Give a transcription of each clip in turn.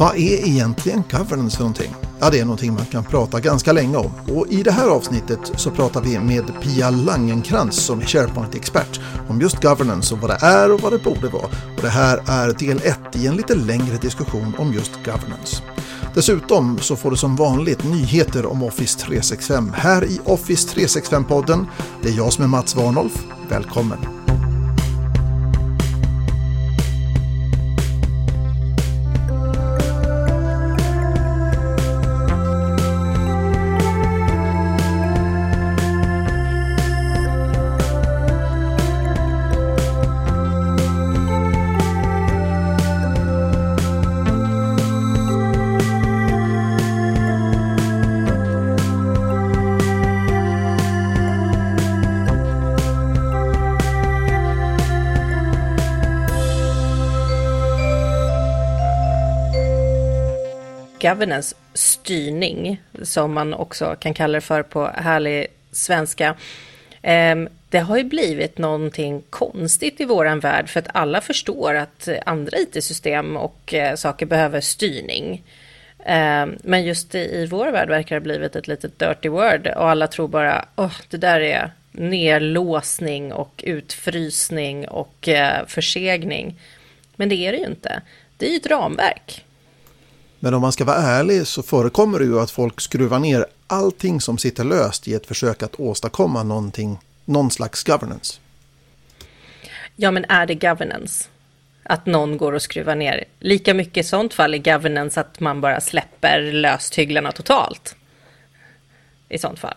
Vad är egentligen governance för någonting? Ja, det är någonting man kan prata ganska länge om. Och i det här avsnittet så pratar vi med Pia Langenkrans som är SharePoint-expert om just governance och vad det är och vad det borde vara. Och det här är del 1 i en lite längre diskussion om just governance. Dessutom så får du som vanligt nyheter om Office 365 här i Office 365-podden. Det är jag som är Mats Warnolf. Välkommen! Governance, styrning, som man också kan kalla det för på härlig svenska. Ehm, det har ju blivit någonting konstigt i våran värld för att alla förstår att andra IT-system och eh, saker behöver styrning. Ehm, men just i vår värld verkar det ha blivit ett litet dirty word och alla tror bara oh, det där är nedlåsning och utfrysning och eh, försegning. Men det är det ju inte. Det är ju ett ramverk. Men om man ska vara ärlig så förekommer det ju att folk skruvar ner allting som sitter löst i ett försök att åstadkomma någonting, någon slags governance. Ja, men är det governance? Att någon går och skruvar ner. Lika mycket i sånt fall är governance att man bara släpper löst hyglarna totalt. I sånt fall.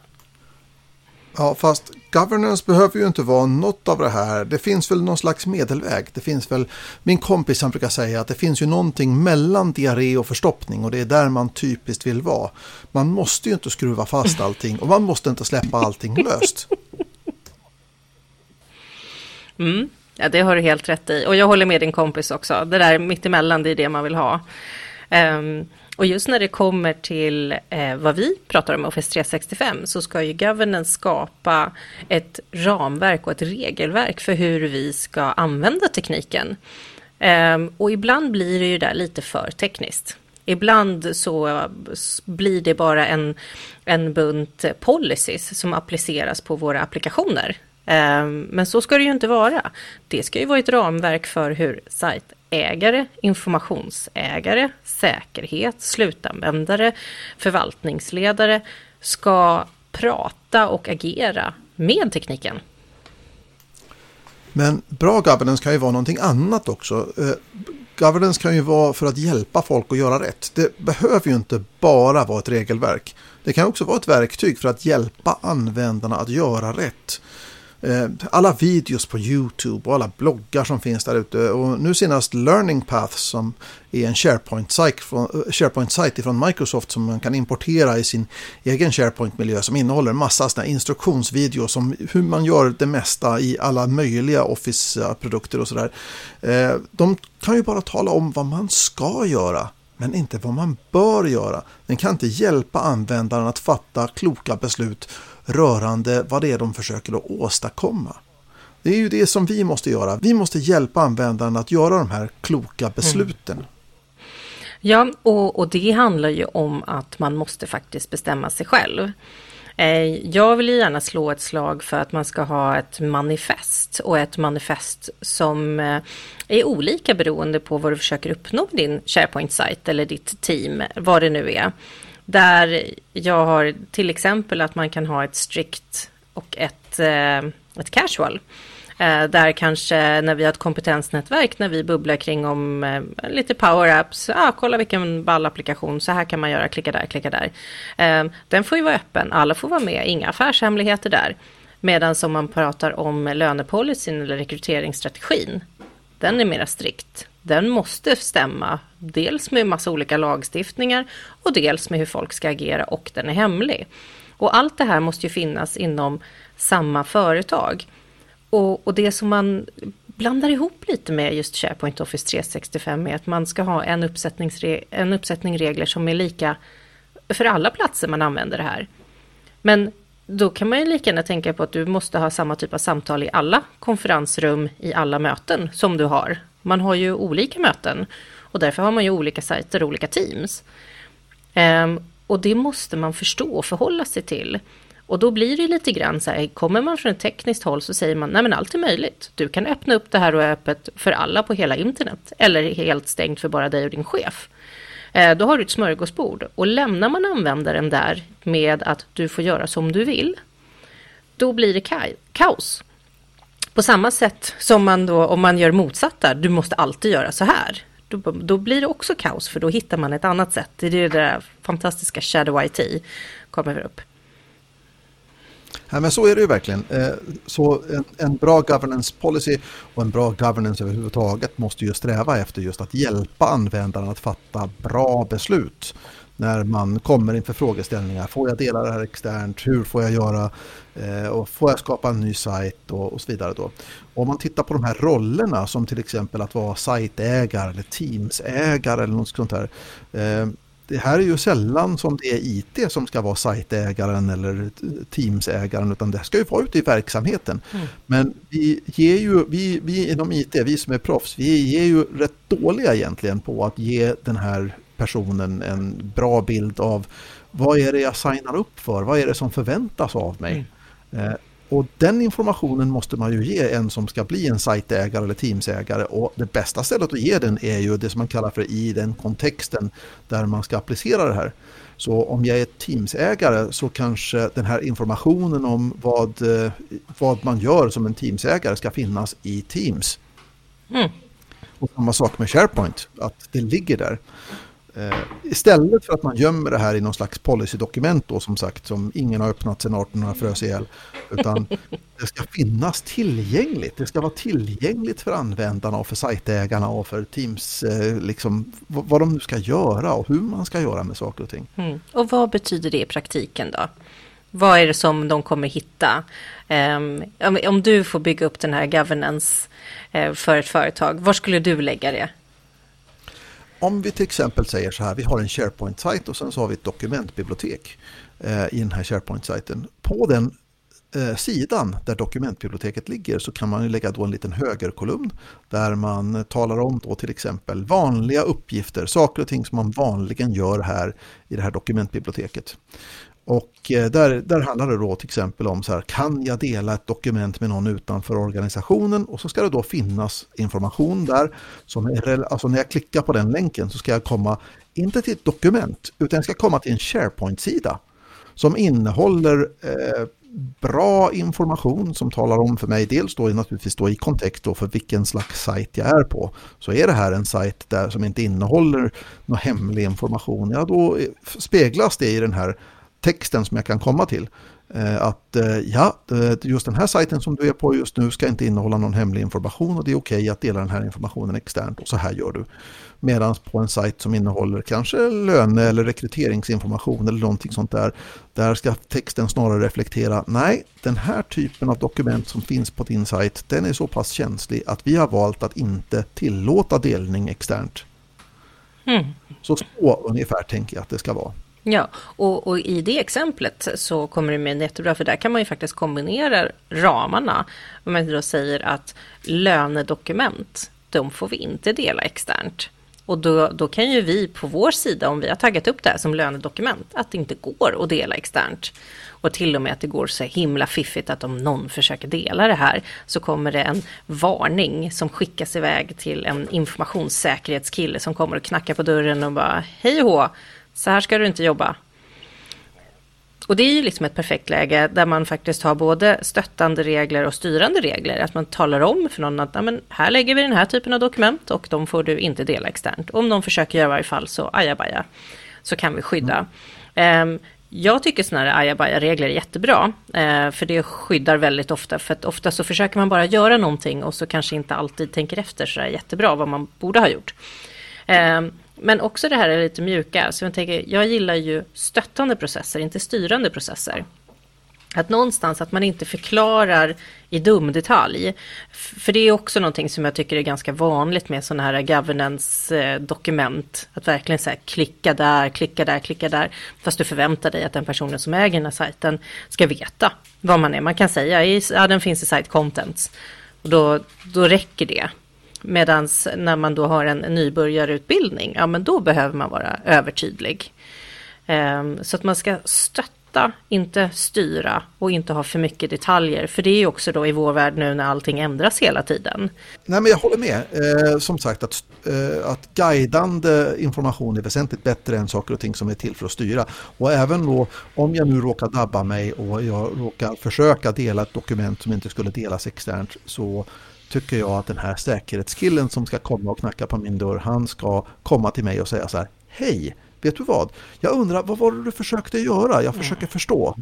Ja, fast governance behöver ju inte vara något av det här. Det finns väl någon slags medelväg. Det finns väl, min kompis han brukar säga att det finns ju någonting mellan diarré och förstoppning och det är där man typiskt vill vara. Man måste ju inte skruva fast allting och man måste inte släppa allting löst. Mm, ja, det har du helt rätt i. Och jag håller med din kompis också. Det där mittemellan, det är det man vill ha. Um, och just när det kommer till eh, vad vi pratar om, Office 365, så ska ju governance skapa ett ramverk och ett regelverk för hur vi ska använda tekniken. Eh, och ibland blir det ju där lite för tekniskt. Ibland så blir det bara en, en bunt policies som appliceras på våra applikationer. Eh, men så ska det ju inte vara. Det ska ju vara ett ramverk för hur sajt ägare, informationsägare, säkerhet, slutanvändare, förvaltningsledare ska prata och agera med tekniken. Men bra governance kan ju vara någonting annat också. Eh, governance kan ju vara för att hjälpa folk att göra rätt. Det behöver ju inte bara vara ett regelverk. Det kan också vara ett verktyg för att hjälpa användarna att göra rätt. Eh, alla videos på YouTube och alla bloggar som finns där ute. Och nu senast Learning Paths som är en SharePoint-sajt från, eh, SharePoint från Microsoft som man kan importera i sin egen SharePoint-miljö som innehåller massa såna instruktionsvideos om hur man gör det mesta i alla möjliga Office-produkter eh, och sådär. De kan ju bara tala om vad man ska göra men inte vad man bör göra. Den kan inte hjälpa användaren att fatta kloka beslut rörande vad det är de försöker att åstadkomma. Det är ju det som vi måste göra. Vi måste hjälpa användaren att göra de här kloka besluten. Mm. Ja, och, och det handlar ju om att man måste faktiskt bestämma sig själv. Eh, jag vill gärna slå ett slag för att man ska ha ett manifest och ett manifest som eh, är olika beroende på vad du försöker uppnå med din SharePoint-sajt eller ditt team, vad det nu är. Där jag har till exempel att man kan ha ett strikt och ett, eh, ett casual. Eh, där kanske när vi har ett kompetensnätverk, när vi bubblar kring om eh, lite power-apps, ah, kolla vilken ball applikation, så här kan man göra, klicka där, klicka där. Eh, den får ju vara öppen, alla får vara med, inga affärshemligheter där. Medan om man pratar om lönepolicyn eller rekryteringsstrategin, den är mera strikt den måste stämma dels med massa olika lagstiftningar och dels med hur folk ska agera och den är hemlig. Och allt det här måste ju finnas inom samma företag. Och, och det som man blandar ihop lite med just SharePoint Office 365 är att man ska ha en, en uppsättning regler som är lika för alla platser man använder det här. Men då kan man ju lika gärna tänka på att du måste ha samma typ av samtal i alla konferensrum i alla möten som du har man har ju olika möten och därför har man ju olika sajter och olika teams. Um, och det måste man förstå och förhålla sig till. Och då blir det lite grann så här, kommer man från ett tekniskt håll så säger man, nej men allt är möjligt. Du kan öppna upp det här och är öppet för alla på hela internet. Eller helt stängt för bara dig och din chef. Eh, då har du ett smörgåsbord. Och lämnar man användaren där med att du får göra som du vill, då blir det kaos. På samma sätt som man då, om man gör motsatta, du måste alltid göra så här. Då, då blir det också kaos, för då hittar man ett annat sätt. Det är det där fantastiska Shadow IT kommer upp. Ja, men så är det ju verkligen. Eh, så en, en, bra governance policy och en bra governance överhuvudtaget måste ju sträva efter just att hjälpa användaren att fatta bra beslut när man kommer inför frågeställningar. Får jag dela det här externt? Hur får jag göra? Eh, och får jag skapa en ny sajt och, och, så vidare. Då. Om man tittar på de här rollerna som till exempel att vara sajtägare eller teamsägare eller något sånt här. Eh, det här är ju sällan som det är IT som ska vara sajtägaren eller teamsägaren utan det ska ju vara ute i verksamheten. Mm. Men vi ger ju, vi, vi inom IT, vi som är proffs, vi ger ju rätt dåliga egentligen på att ge den här personen en bra bild av vad är det jag signar upp för, vad är det som förväntas av mig. Mm. Eh, och den informationen måste man ju ge en som ska bli en sajtägare eller teamsägare och det bästa stället att ge den är ju det som man kallar för i den kontexten där man ska applicera det här. Så om jag är teamsägare så kanske den här informationen om vad, eh, vad man gör som en teamsägare ska finnas i Teams. Mm. Och samma sak med SharePoint, att det ligger där. Eh, istället för att man gömmer det här i någon slags policydokument då som sagt som ingen har öppnat sedan 1800 frös ihjäl. Utan det ska finnas tillgängligt. Det ska vara tillgängligt för användarna och för sajtägarna och för Teams, eh, liksom, vad de nu ska göra och hur man ska göra med saker och ting. Mm. Och vad betyder det i praktiken då? Vad är det som de kommer hitta? Um, om, du får bygga upp den här governance uh, för ett företag, var skulle du lägga det? Om vi till exempel säger så här, vi har en SharePoint-sajt och sen så har vi ett dokumentbibliotek eh, i den här SharePoint-sajten. På den eh, sidan där dokumentbiblioteket ligger så kan man lägga då en liten högerkolumn där man talar om då till exempel vanliga uppgifter, saker och ting som man vanligen gör här i det här dokumentbiblioteket. Och eh, där, där handlar det då till exempel om så här, kan jag dela ett dokument med någon utanför organisationen och så ska det då finnas information där. Som är, alltså när jag klickar på den länken så ska jag komma, inte till ett dokument, utan jag ska komma till en SharePoint-sida som innehåller eh, bra information som talar om för mig, dels då naturligtvis då i kontext då för vilken slags sajt jag är på. Så är det här en sajt där som inte innehåller någon hemlig information, ja då eh, speglas det i den här texten som jag kan komma till. Eh, att eh, ja, just den här sajten som du är på just nu ska inte innehålla någon hemlig information och det är okej okay att dela den här informationen externt och så här gör du. Medan på en sajt som innehåller kanske löne eller rekryteringsinformation eller någonting sånt där, där ska texten snarare reflektera, nej, den här typen av dokument som finns på din sajt, den är så pass känslig att vi har valt att inte tillåta delning externt. Mm. Så så ungefär tänker jag att det ska vara. Ja, och, och, i det exemplet så kommer det med jättebra, för där kan man ju faktiskt kombinera ramarna. Om man då säger att lönedokument, de får vi inte dela externt. Och då, då kan ju vi på vår sida, om vi har taggat upp det här som lönedokument, att det inte går att dela externt. Och till och med att det går så himla fiffigt att om någon försöker dela det här så kommer det en varning som skickas iväg till en informationssäkerhetskille som kommer och knackar på dörren och bara hej hå, så här ska du inte jobba. Och det är ju liksom ett perfekt läge där man faktiskt har både stöttande regler och styrande regler. Att man talar om för någon att men här lägger vi den här typen av dokument och de får du inte dela externt. Om de försöker göra i varje fall så ajabaja, så kan vi skydda. Mm. Jag tycker sådana här ajabaja-regler är jättebra, eh, för det skyddar väldigt ofta. För att ofta så försöker man bara göra någonting och så kanske inte alltid tänker efter så jättebra vad man borde ha gjort. Ehm, men också det här är lite mjuka. Så jag, tänker, jag gillar ju stöttande processer, inte styrande processer. Att någonstans att man inte förklarar i dum detalj. För det är också någonting som jag tycker är ganska vanligt med sådana här governance-dokument. Eh, att verkligen säga klicka där, klicka där, klicka där. Fast du förväntar dig att den personen som äger den här sajten ska veta vad man är. Man kan säga, ja den finns i site contents. Och då, då räcker det. Medan när man då har en nybörjarutbildning, ja men då behöver man vara övertydlig. Ehm, så att man ska stötta, inte styra och inte ha för mycket detaljer. För det är ju också då i vår värld nu när allting ändras hela tiden. Nej men jag håller med. Eh, som sagt att, eh, att guidande information är väsentligt bättre än saker och ting som är till för att styra. Och även då om jag nu råkar dabba mig och jag råkar försöka dela ett dokument som inte skulle delas externt så tycker jag att den här säkerhetskillen som ska komma och knacka på min dörr, han ska komma till mig och säga så här, hej, vet du vad? Jag undrar, vad var det du försökte göra? Jag försöker förstå.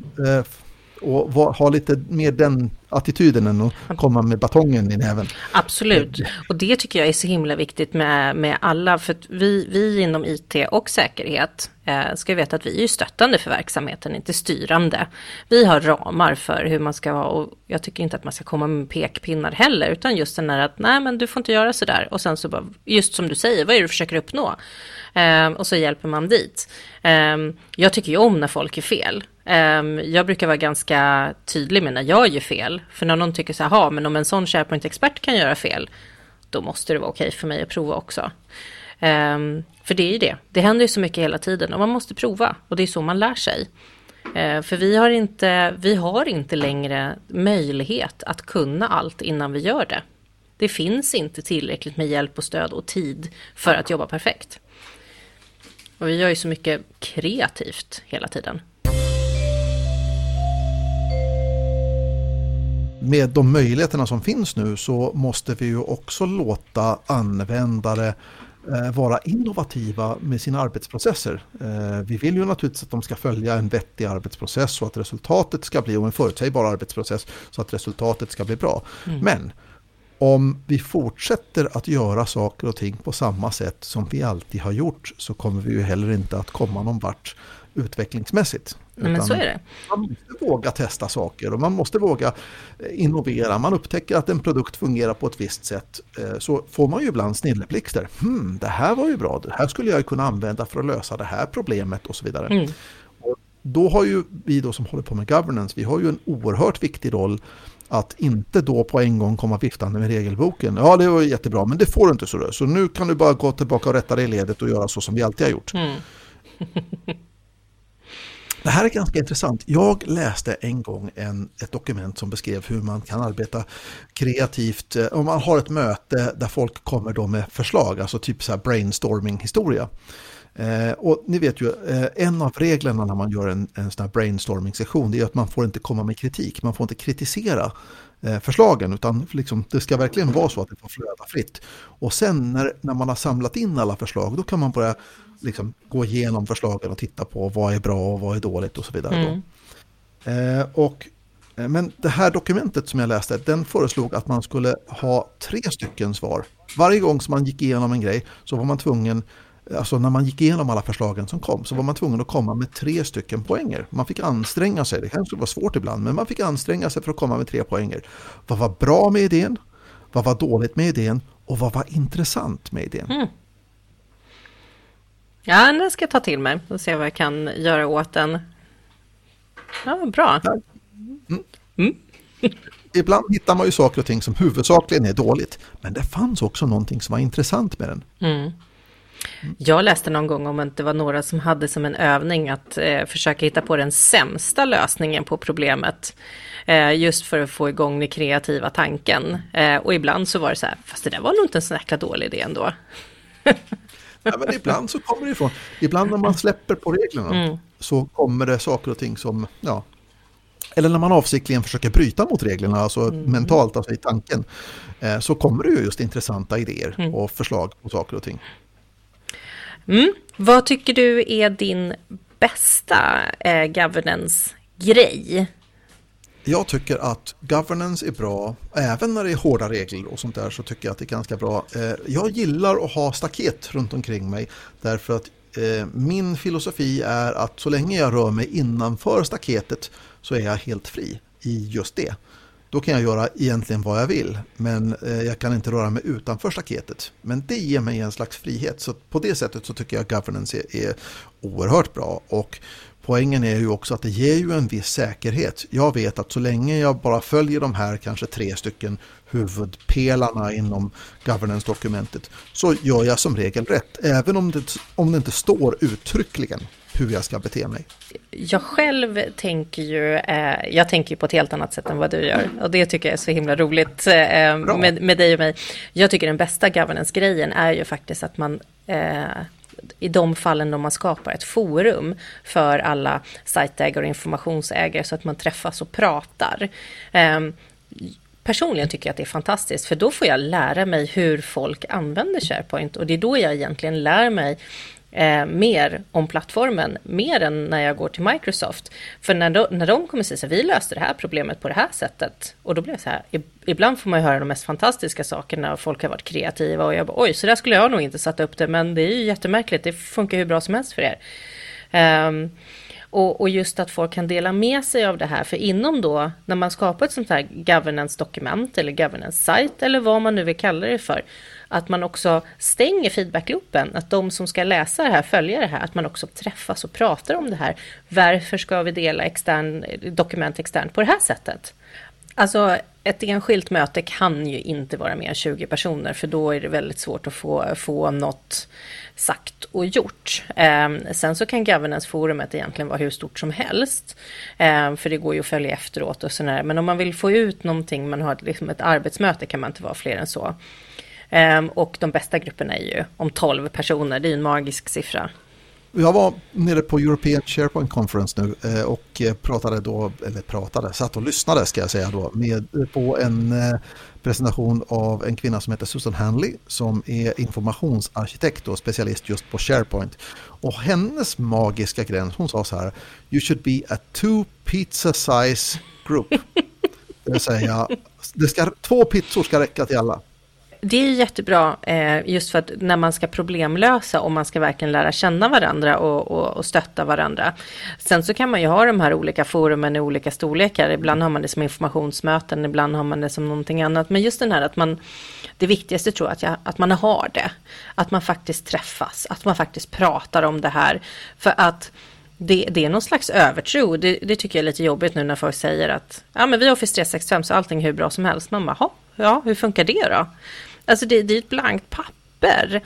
Och ha lite mer den attityden än att komma med batongen i näven. Absolut, och det tycker jag är så himla viktigt med, med alla, för vi, vi inom IT och säkerhet eh, ska veta att vi är stöttande för verksamheten, inte styrande. Vi har ramar för hur man ska vara och jag tycker inte att man ska komma med pekpinnar heller, utan just den här att nej men du får inte göra sådär och sen så bara, just som du säger, vad är det du försöker uppnå? Eh, och så hjälper man dit. Eh, jag tycker ju om när folk är fel. Ehm, jag brukar vara ganska tydlig med när jag gör fel. För när någon tycker så här, men om en sån SharePoint-expert kan göra fel, då måste det vara okej för mig att prova också. Um, för det är ju det, det händer ju så mycket hela tiden och man måste prova och det är så man lär sig. Uh, för vi har, inte, vi har inte längre möjlighet att kunna allt innan vi gör det. Det finns inte tillräckligt med hjälp och stöd och tid för att jobba perfekt. Och vi gör ju så mycket kreativt hela tiden. Med de möjligheterna som finns nu så måste vi ju också låta användare eh, vara innovativa med sina arbetsprocesser. Eh, vi vill ju naturligtvis att de ska följa en vettig arbetsprocess och att resultatet ska bli, och en förutsägbar arbetsprocess, så att resultatet ska bli bra. Mm. Men om vi fortsätter att göra saker och ting på samma sätt som vi alltid har gjort så kommer vi ju heller inte att komma någon vart utvecklingsmässigt. Nej, men så är det. Man måste våga testa saker och man måste våga eh, innovera. Man upptäcker att en produkt fungerar på ett visst sätt eh, så får man ju ibland snilleblixtar. Hmm, det här var ju bra, det här skulle jag kunna använda för att lösa det här problemet och så vidare. Mm. Och då har ju vi då som håller på med governance, vi har ju en oerhört viktig roll att inte då på en gång komma viftande med regelboken. Ja, det var jättebra, men det får du inte så. Så nu kan du bara gå tillbaka och rätta dig i ledet och göra så som vi alltid har gjort. Mm. Det här är ganska intressant. Jag läste en gång en, ett dokument som beskrev hur man kan arbeta kreativt. Eh, om man har ett möte där folk kommer då med förslag, alltså typ så här brainstorming historia. Eh, och ni vet ju, eh, en av reglerna när man gör en, en sån här brainstorming-session är att man får inte komma med kritik, man får inte kritisera förslagen utan liksom, det ska verkligen vara så att det får flöda fritt. Och sen när, när man har samlat in alla förslag då kan man börja liksom, gå igenom förslagen och titta på vad är bra och vad är dåligt och så vidare. Mm. Eh, och, eh, men det här dokumentet som jag läste, den föreslog att man skulle ha tre stycken svar. Varje gång som man gick igenom en grej så var man tvungen Alltså när man gick igenom alla förslagen som kom så var man tvungen att komma med tre stycken poänger. Man fick anstränga sig, det kanske var svårt ibland, men man fick anstränga sig för att komma med tre poänger. Vad var bra med idén? Vad var dåligt med idén? Och vad var intressant med idén? Mm. Ja, den ska jag ta till mig och se vad jag kan göra åt den. Ja, bra. Mm. Mm. Ibland hittar man ju saker och ting som huvudsakligen är dåligt. Men det fanns också någonting som var intressant med den. Jag läste någon gång om att det var några som hade som en övning att eh, försöka hitta på den sämsta lösningen på problemet. Eh, just för att få igång den kreativa tanken. Eh, och ibland så var det så här, fast det där var nog inte en så jäkla dålig idé ändå. ja, men ibland så kommer det ifrån. Ibland när man släpper på reglerna mm. så kommer det saker och ting som, ja, eller när man avsiktligen försöker bryta mot reglerna, alltså mm. mentalt, alltså i tanken, eh, så kommer det ju just intressanta idéer mm. och förslag på saker och ting. Mm. Vad tycker du är din bästa eh, governance-grej? Jag tycker att governance är bra, även när det är hårda regler och sånt där så tycker jag att det är ganska bra. Eh, jag gillar att ha staket runt omkring mig därför att eh, min filosofi är att så länge jag rör mig innanför staketet så är jag helt fri i just det. Då kan jag göra egentligen vad jag vill, men eh, jag kan inte röra mig utanför staketet. Men det ger mig en slags frihet, så på det sättet så tycker jag governance är, är oerhört bra. Och poängen är ju också att det ger ju en viss säkerhet. Jag vet att så länge jag bara följer de här kanske tre stycken huvudpelarna inom governance-dokumentet så gör jag som regel rätt, även om det, om det inte står uttryckligen hur jag ska bete mig. Jag själv tänker ju, eh, jag tänker ju på ett helt annat sätt än vad du gör. Och det tycker jag är så himla roligt eh, med, med dig och mig. Jag tycker den bästa governance-grejen är ju faktiskt att man eh, i de fallen då man skapar ett forum för alla sajtägare och informationsägare så att man träffas och pratar. Ehm, personligen tycker jag att det är fantastiskt för då får jag lära mig hur folk använder SharePoint och det är då jag egentligen lär mig eh, mer om plattformen, mer än när jag går till Microsoft. För när de, när de kommer säga så vi löste det här problemet på det här sättet. Och då blir jag så här, ibland får man ju höra de mest fantastiska sakerna och folk har varit kreativa och jag bara, oj, så där skulle jag nog inte satt upp det, men det är ju jättemärkligt, det funkar hur bra som helst för er. Um, och, och, just att folk kan dela med sig av det här, för inom då, när man skapar ett sånt här governance-dokument eller governance-site eller vad man nu vill kalla det för, att man också stänger feedbackloopen, att de som ska läsa det här, följa det här, att man också träffas och pratar om det här. Varför ska vi dela extern, dokument externt på det här sättet? Alltså, ett enskilt möte kan ju inte vara mer än 20 personer, för då är det väldigt svårt att få, få något sagt och gjort. Eh, sen så kan governance-forumet egentligen vara hur stort som helst, eh, för det går ju att följa efteråt och sådär. Men om man vill få ut någonting, man har liksom ett arbetsmöte, kan man inte vara fler än så. Eh, och de bästa grupperna är ju om 12 personer, det är en magisk siffra. Jag var nere på European SharePoint Conference nu eh, och pratade då, eller pratade, satt och lyssnade ska jag säga då, med, på en eh, presentation av en kvinna som heter Susan Hanley som är informationsarkitekt och specialist just på SharePoint. Och hennes magiska gräns, hon sa så här, you should be a two pizza size group. Det vill säga, det ska, två pizzor ska räcka till alla det är jättebra eh, just för att när man ska problemlösa och man ska verkligen lära känna varandra och, och, och, stötta varandra. Sen så kan man ju ha de här olika forumen i olika storlekar. Ibland har man det som informationsmöten, ibland har man det som någonting annat. Men just den här att man, det viktigaste tror jag att, jag, att man har det. Att man faktiskt träffas, att man faktiskt pratar om det här. För att det, det, är någon slags övertro. Det, det, tycker jag är lite jobbigt nu när folk säger att ja, men vi har Office 365 så allting är hur bra som helst. Man bara, ja, hur funkar det då? Alltså det, det är ett blankt papper.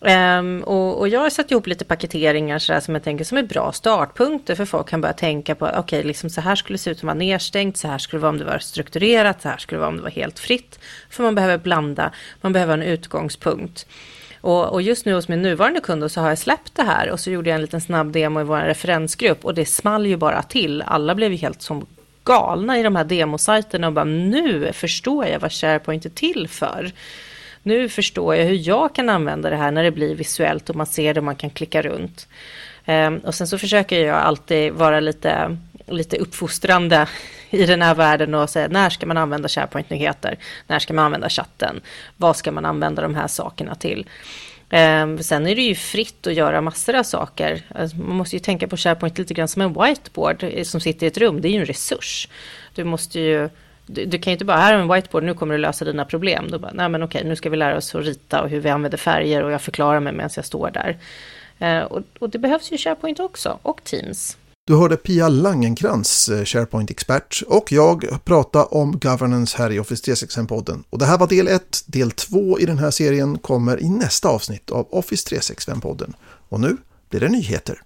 Um, och, och, jag har satt ihop lite paketeringar så som jag tänker som är bra startpunkter för folk kan börja tänka på okej, okay, liksom så här skulle det se ut om det var nedstängt, så här skulle det vara om det var strukturerat, så här skulle det vara om det var helt fritt. För man behöver blanda, man behöver en utgångspunkt. Och, och just nu hos min nuvarande kund så har jag släppt det här och så gjorde jag en liten snabb demo i vår referensgrupp och det small ju bara till. Alla blev ju helt som galna i de här demosajterna och bara nu förstår jag vad SharePoint är till för nu förstår jag hur jag kan använda det här när det blir visuellt och man ser det och man kan klicka runt. Ehm, och sen så försöker jag alltid vara lite, lite uppfostrande i den här världen och säga när ska man använda SharePoint-nyheter? När ska man använda chatten? Vad ska man använda de här sakerna till? Ehm, sen är det ju fritt att göra massor av saker. Alltså, man måste ju tänka på SharePoint lite grann som en whiteboard eh, som sitter i ett rum. Det är ju en resurs. Du måste ju du, du, kan ju inte bara, här är en whiteboard, nu kommer du lösa dina problem. Då bara, nej men okej, nu ska vi lära oss att rita och hur vi använder färger och jag förklarar mig medan jag står där. Eh, och, och, det behövs ju SharePoint också, och Teams. Du hörde Pia Langenkrans, eh, SharePoint-expert, och jag prata om governance här i Office 365-podden. Och det här var del 1. Del 2 i den här serien kommer i nästa avsnitt av Office 365-podden. Och nu blir det nyheter.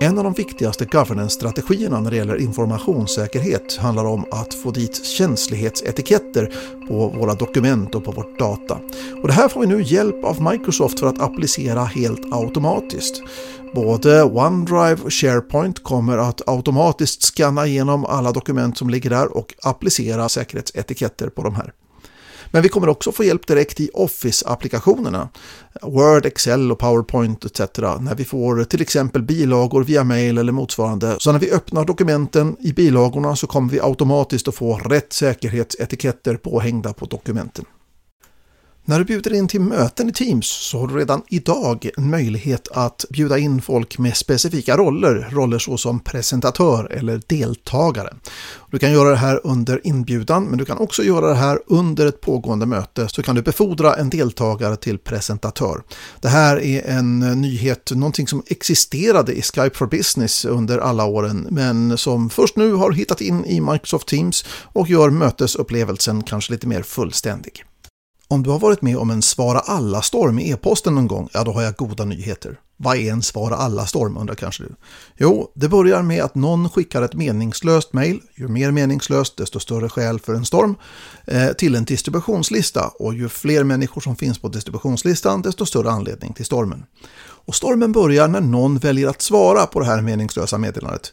En av de viktigaste governance-strategierna när det gäller informationssäkerhet handlar om att få dit känslighetsetiketter på våra dokument och på vårt data. Och det här får vi nu hjälp av Microsoft för att applicera helt automatiskt. Både OneDrive och SharePoint kommer att automatiskt skanna igenom alla dokument som ligger där och applicera säkerhetsetiketter på de här. Men vi kommer också få hjälp direkt i Office-applikationerna. Word, Excel och PowerPoint etc. När vi får till exempel bilagor via mail eller motsvarande. Så när vi öppnar dokumenten i bilagorna så kommer vi automatiskt att få rätt säkerhetsetiketter påhängda på dokumenten. När du bjuder in till möten i Teams så har du redan idag en möjlighet att bjuda in folk med specifika roller, roller såsom presentatör eller deltagare. Du kan göra det här under inbjudan men du kan också göra det här under ett pågående möte så kan du befordra en deltagare till presentatör. Det här är en nyhet, någonting som existerade i Skype for Business under alla åren men som först nu har hittat in i Microsoft Teams och gör mötesupplevelsen kanske lite mer fullständig. Om du har varit med om en svara alla-storm i e-posten någon gång, ja då har jag goda nyheter. Vad är en svara alla-storm undrar kanske du? Jo, det börjar med att någon skickar ett meningslöst mejl, ju mer meningslöst desto större skäl för en storm, eh, till en distributionslista och ju fler människor som finns på distributionslistan desto större anledning till stormen. Och stormen börjar när någon väljer att svara på det här meningslösa meddelandet.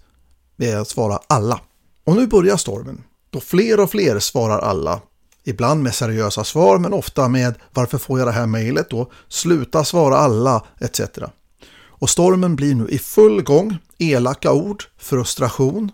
Det är att svara alla. Och nu börjar stormen. Då fler och fler svarar alla Ibland med seriösa svar men ofta med varför får jag det här mejlet då? Sluta svara alla etc. Och stormen blir nu i full gång. Elaka ord, frustration.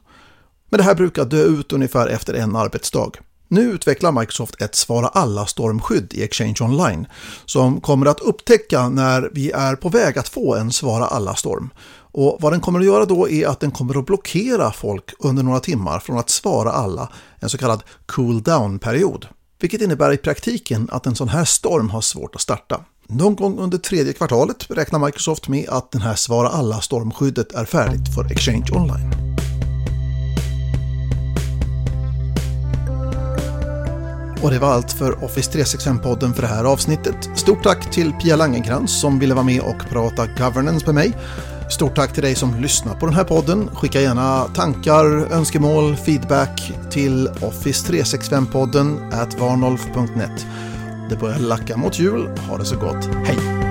Men det här brukar dö ut ungefär efter en arbetsdag. Nu utvecklar Microsoft ett svara alla-stormskydd i Exchange Online som kommer att upptäcka när vi är på väg att få en svara alla-storm. Och vad den kommer att göra då är att den kommer att blockera folk under några timmar från att svara alla, en så kallad cool down-period vilket innebär i praktiken att en sån här storm har svårt att starta. Någon gång under tredje kvartalet räknar Microsoft med att den här Svara alla-stormskyddet är färdigt för Exchange Online. Och det var allt för Office 365-podden för det här avsnittet. Stort tack till Pia Langenkrans som ville vara med och prata governance med mig. Stort tack till dig som lyssnar på den här podden. Skicka gärna tankar, önskemål, feedback till Office365-podden at varnolf.net. Det börjar lacka mot jul. Ha det så gott. Hej!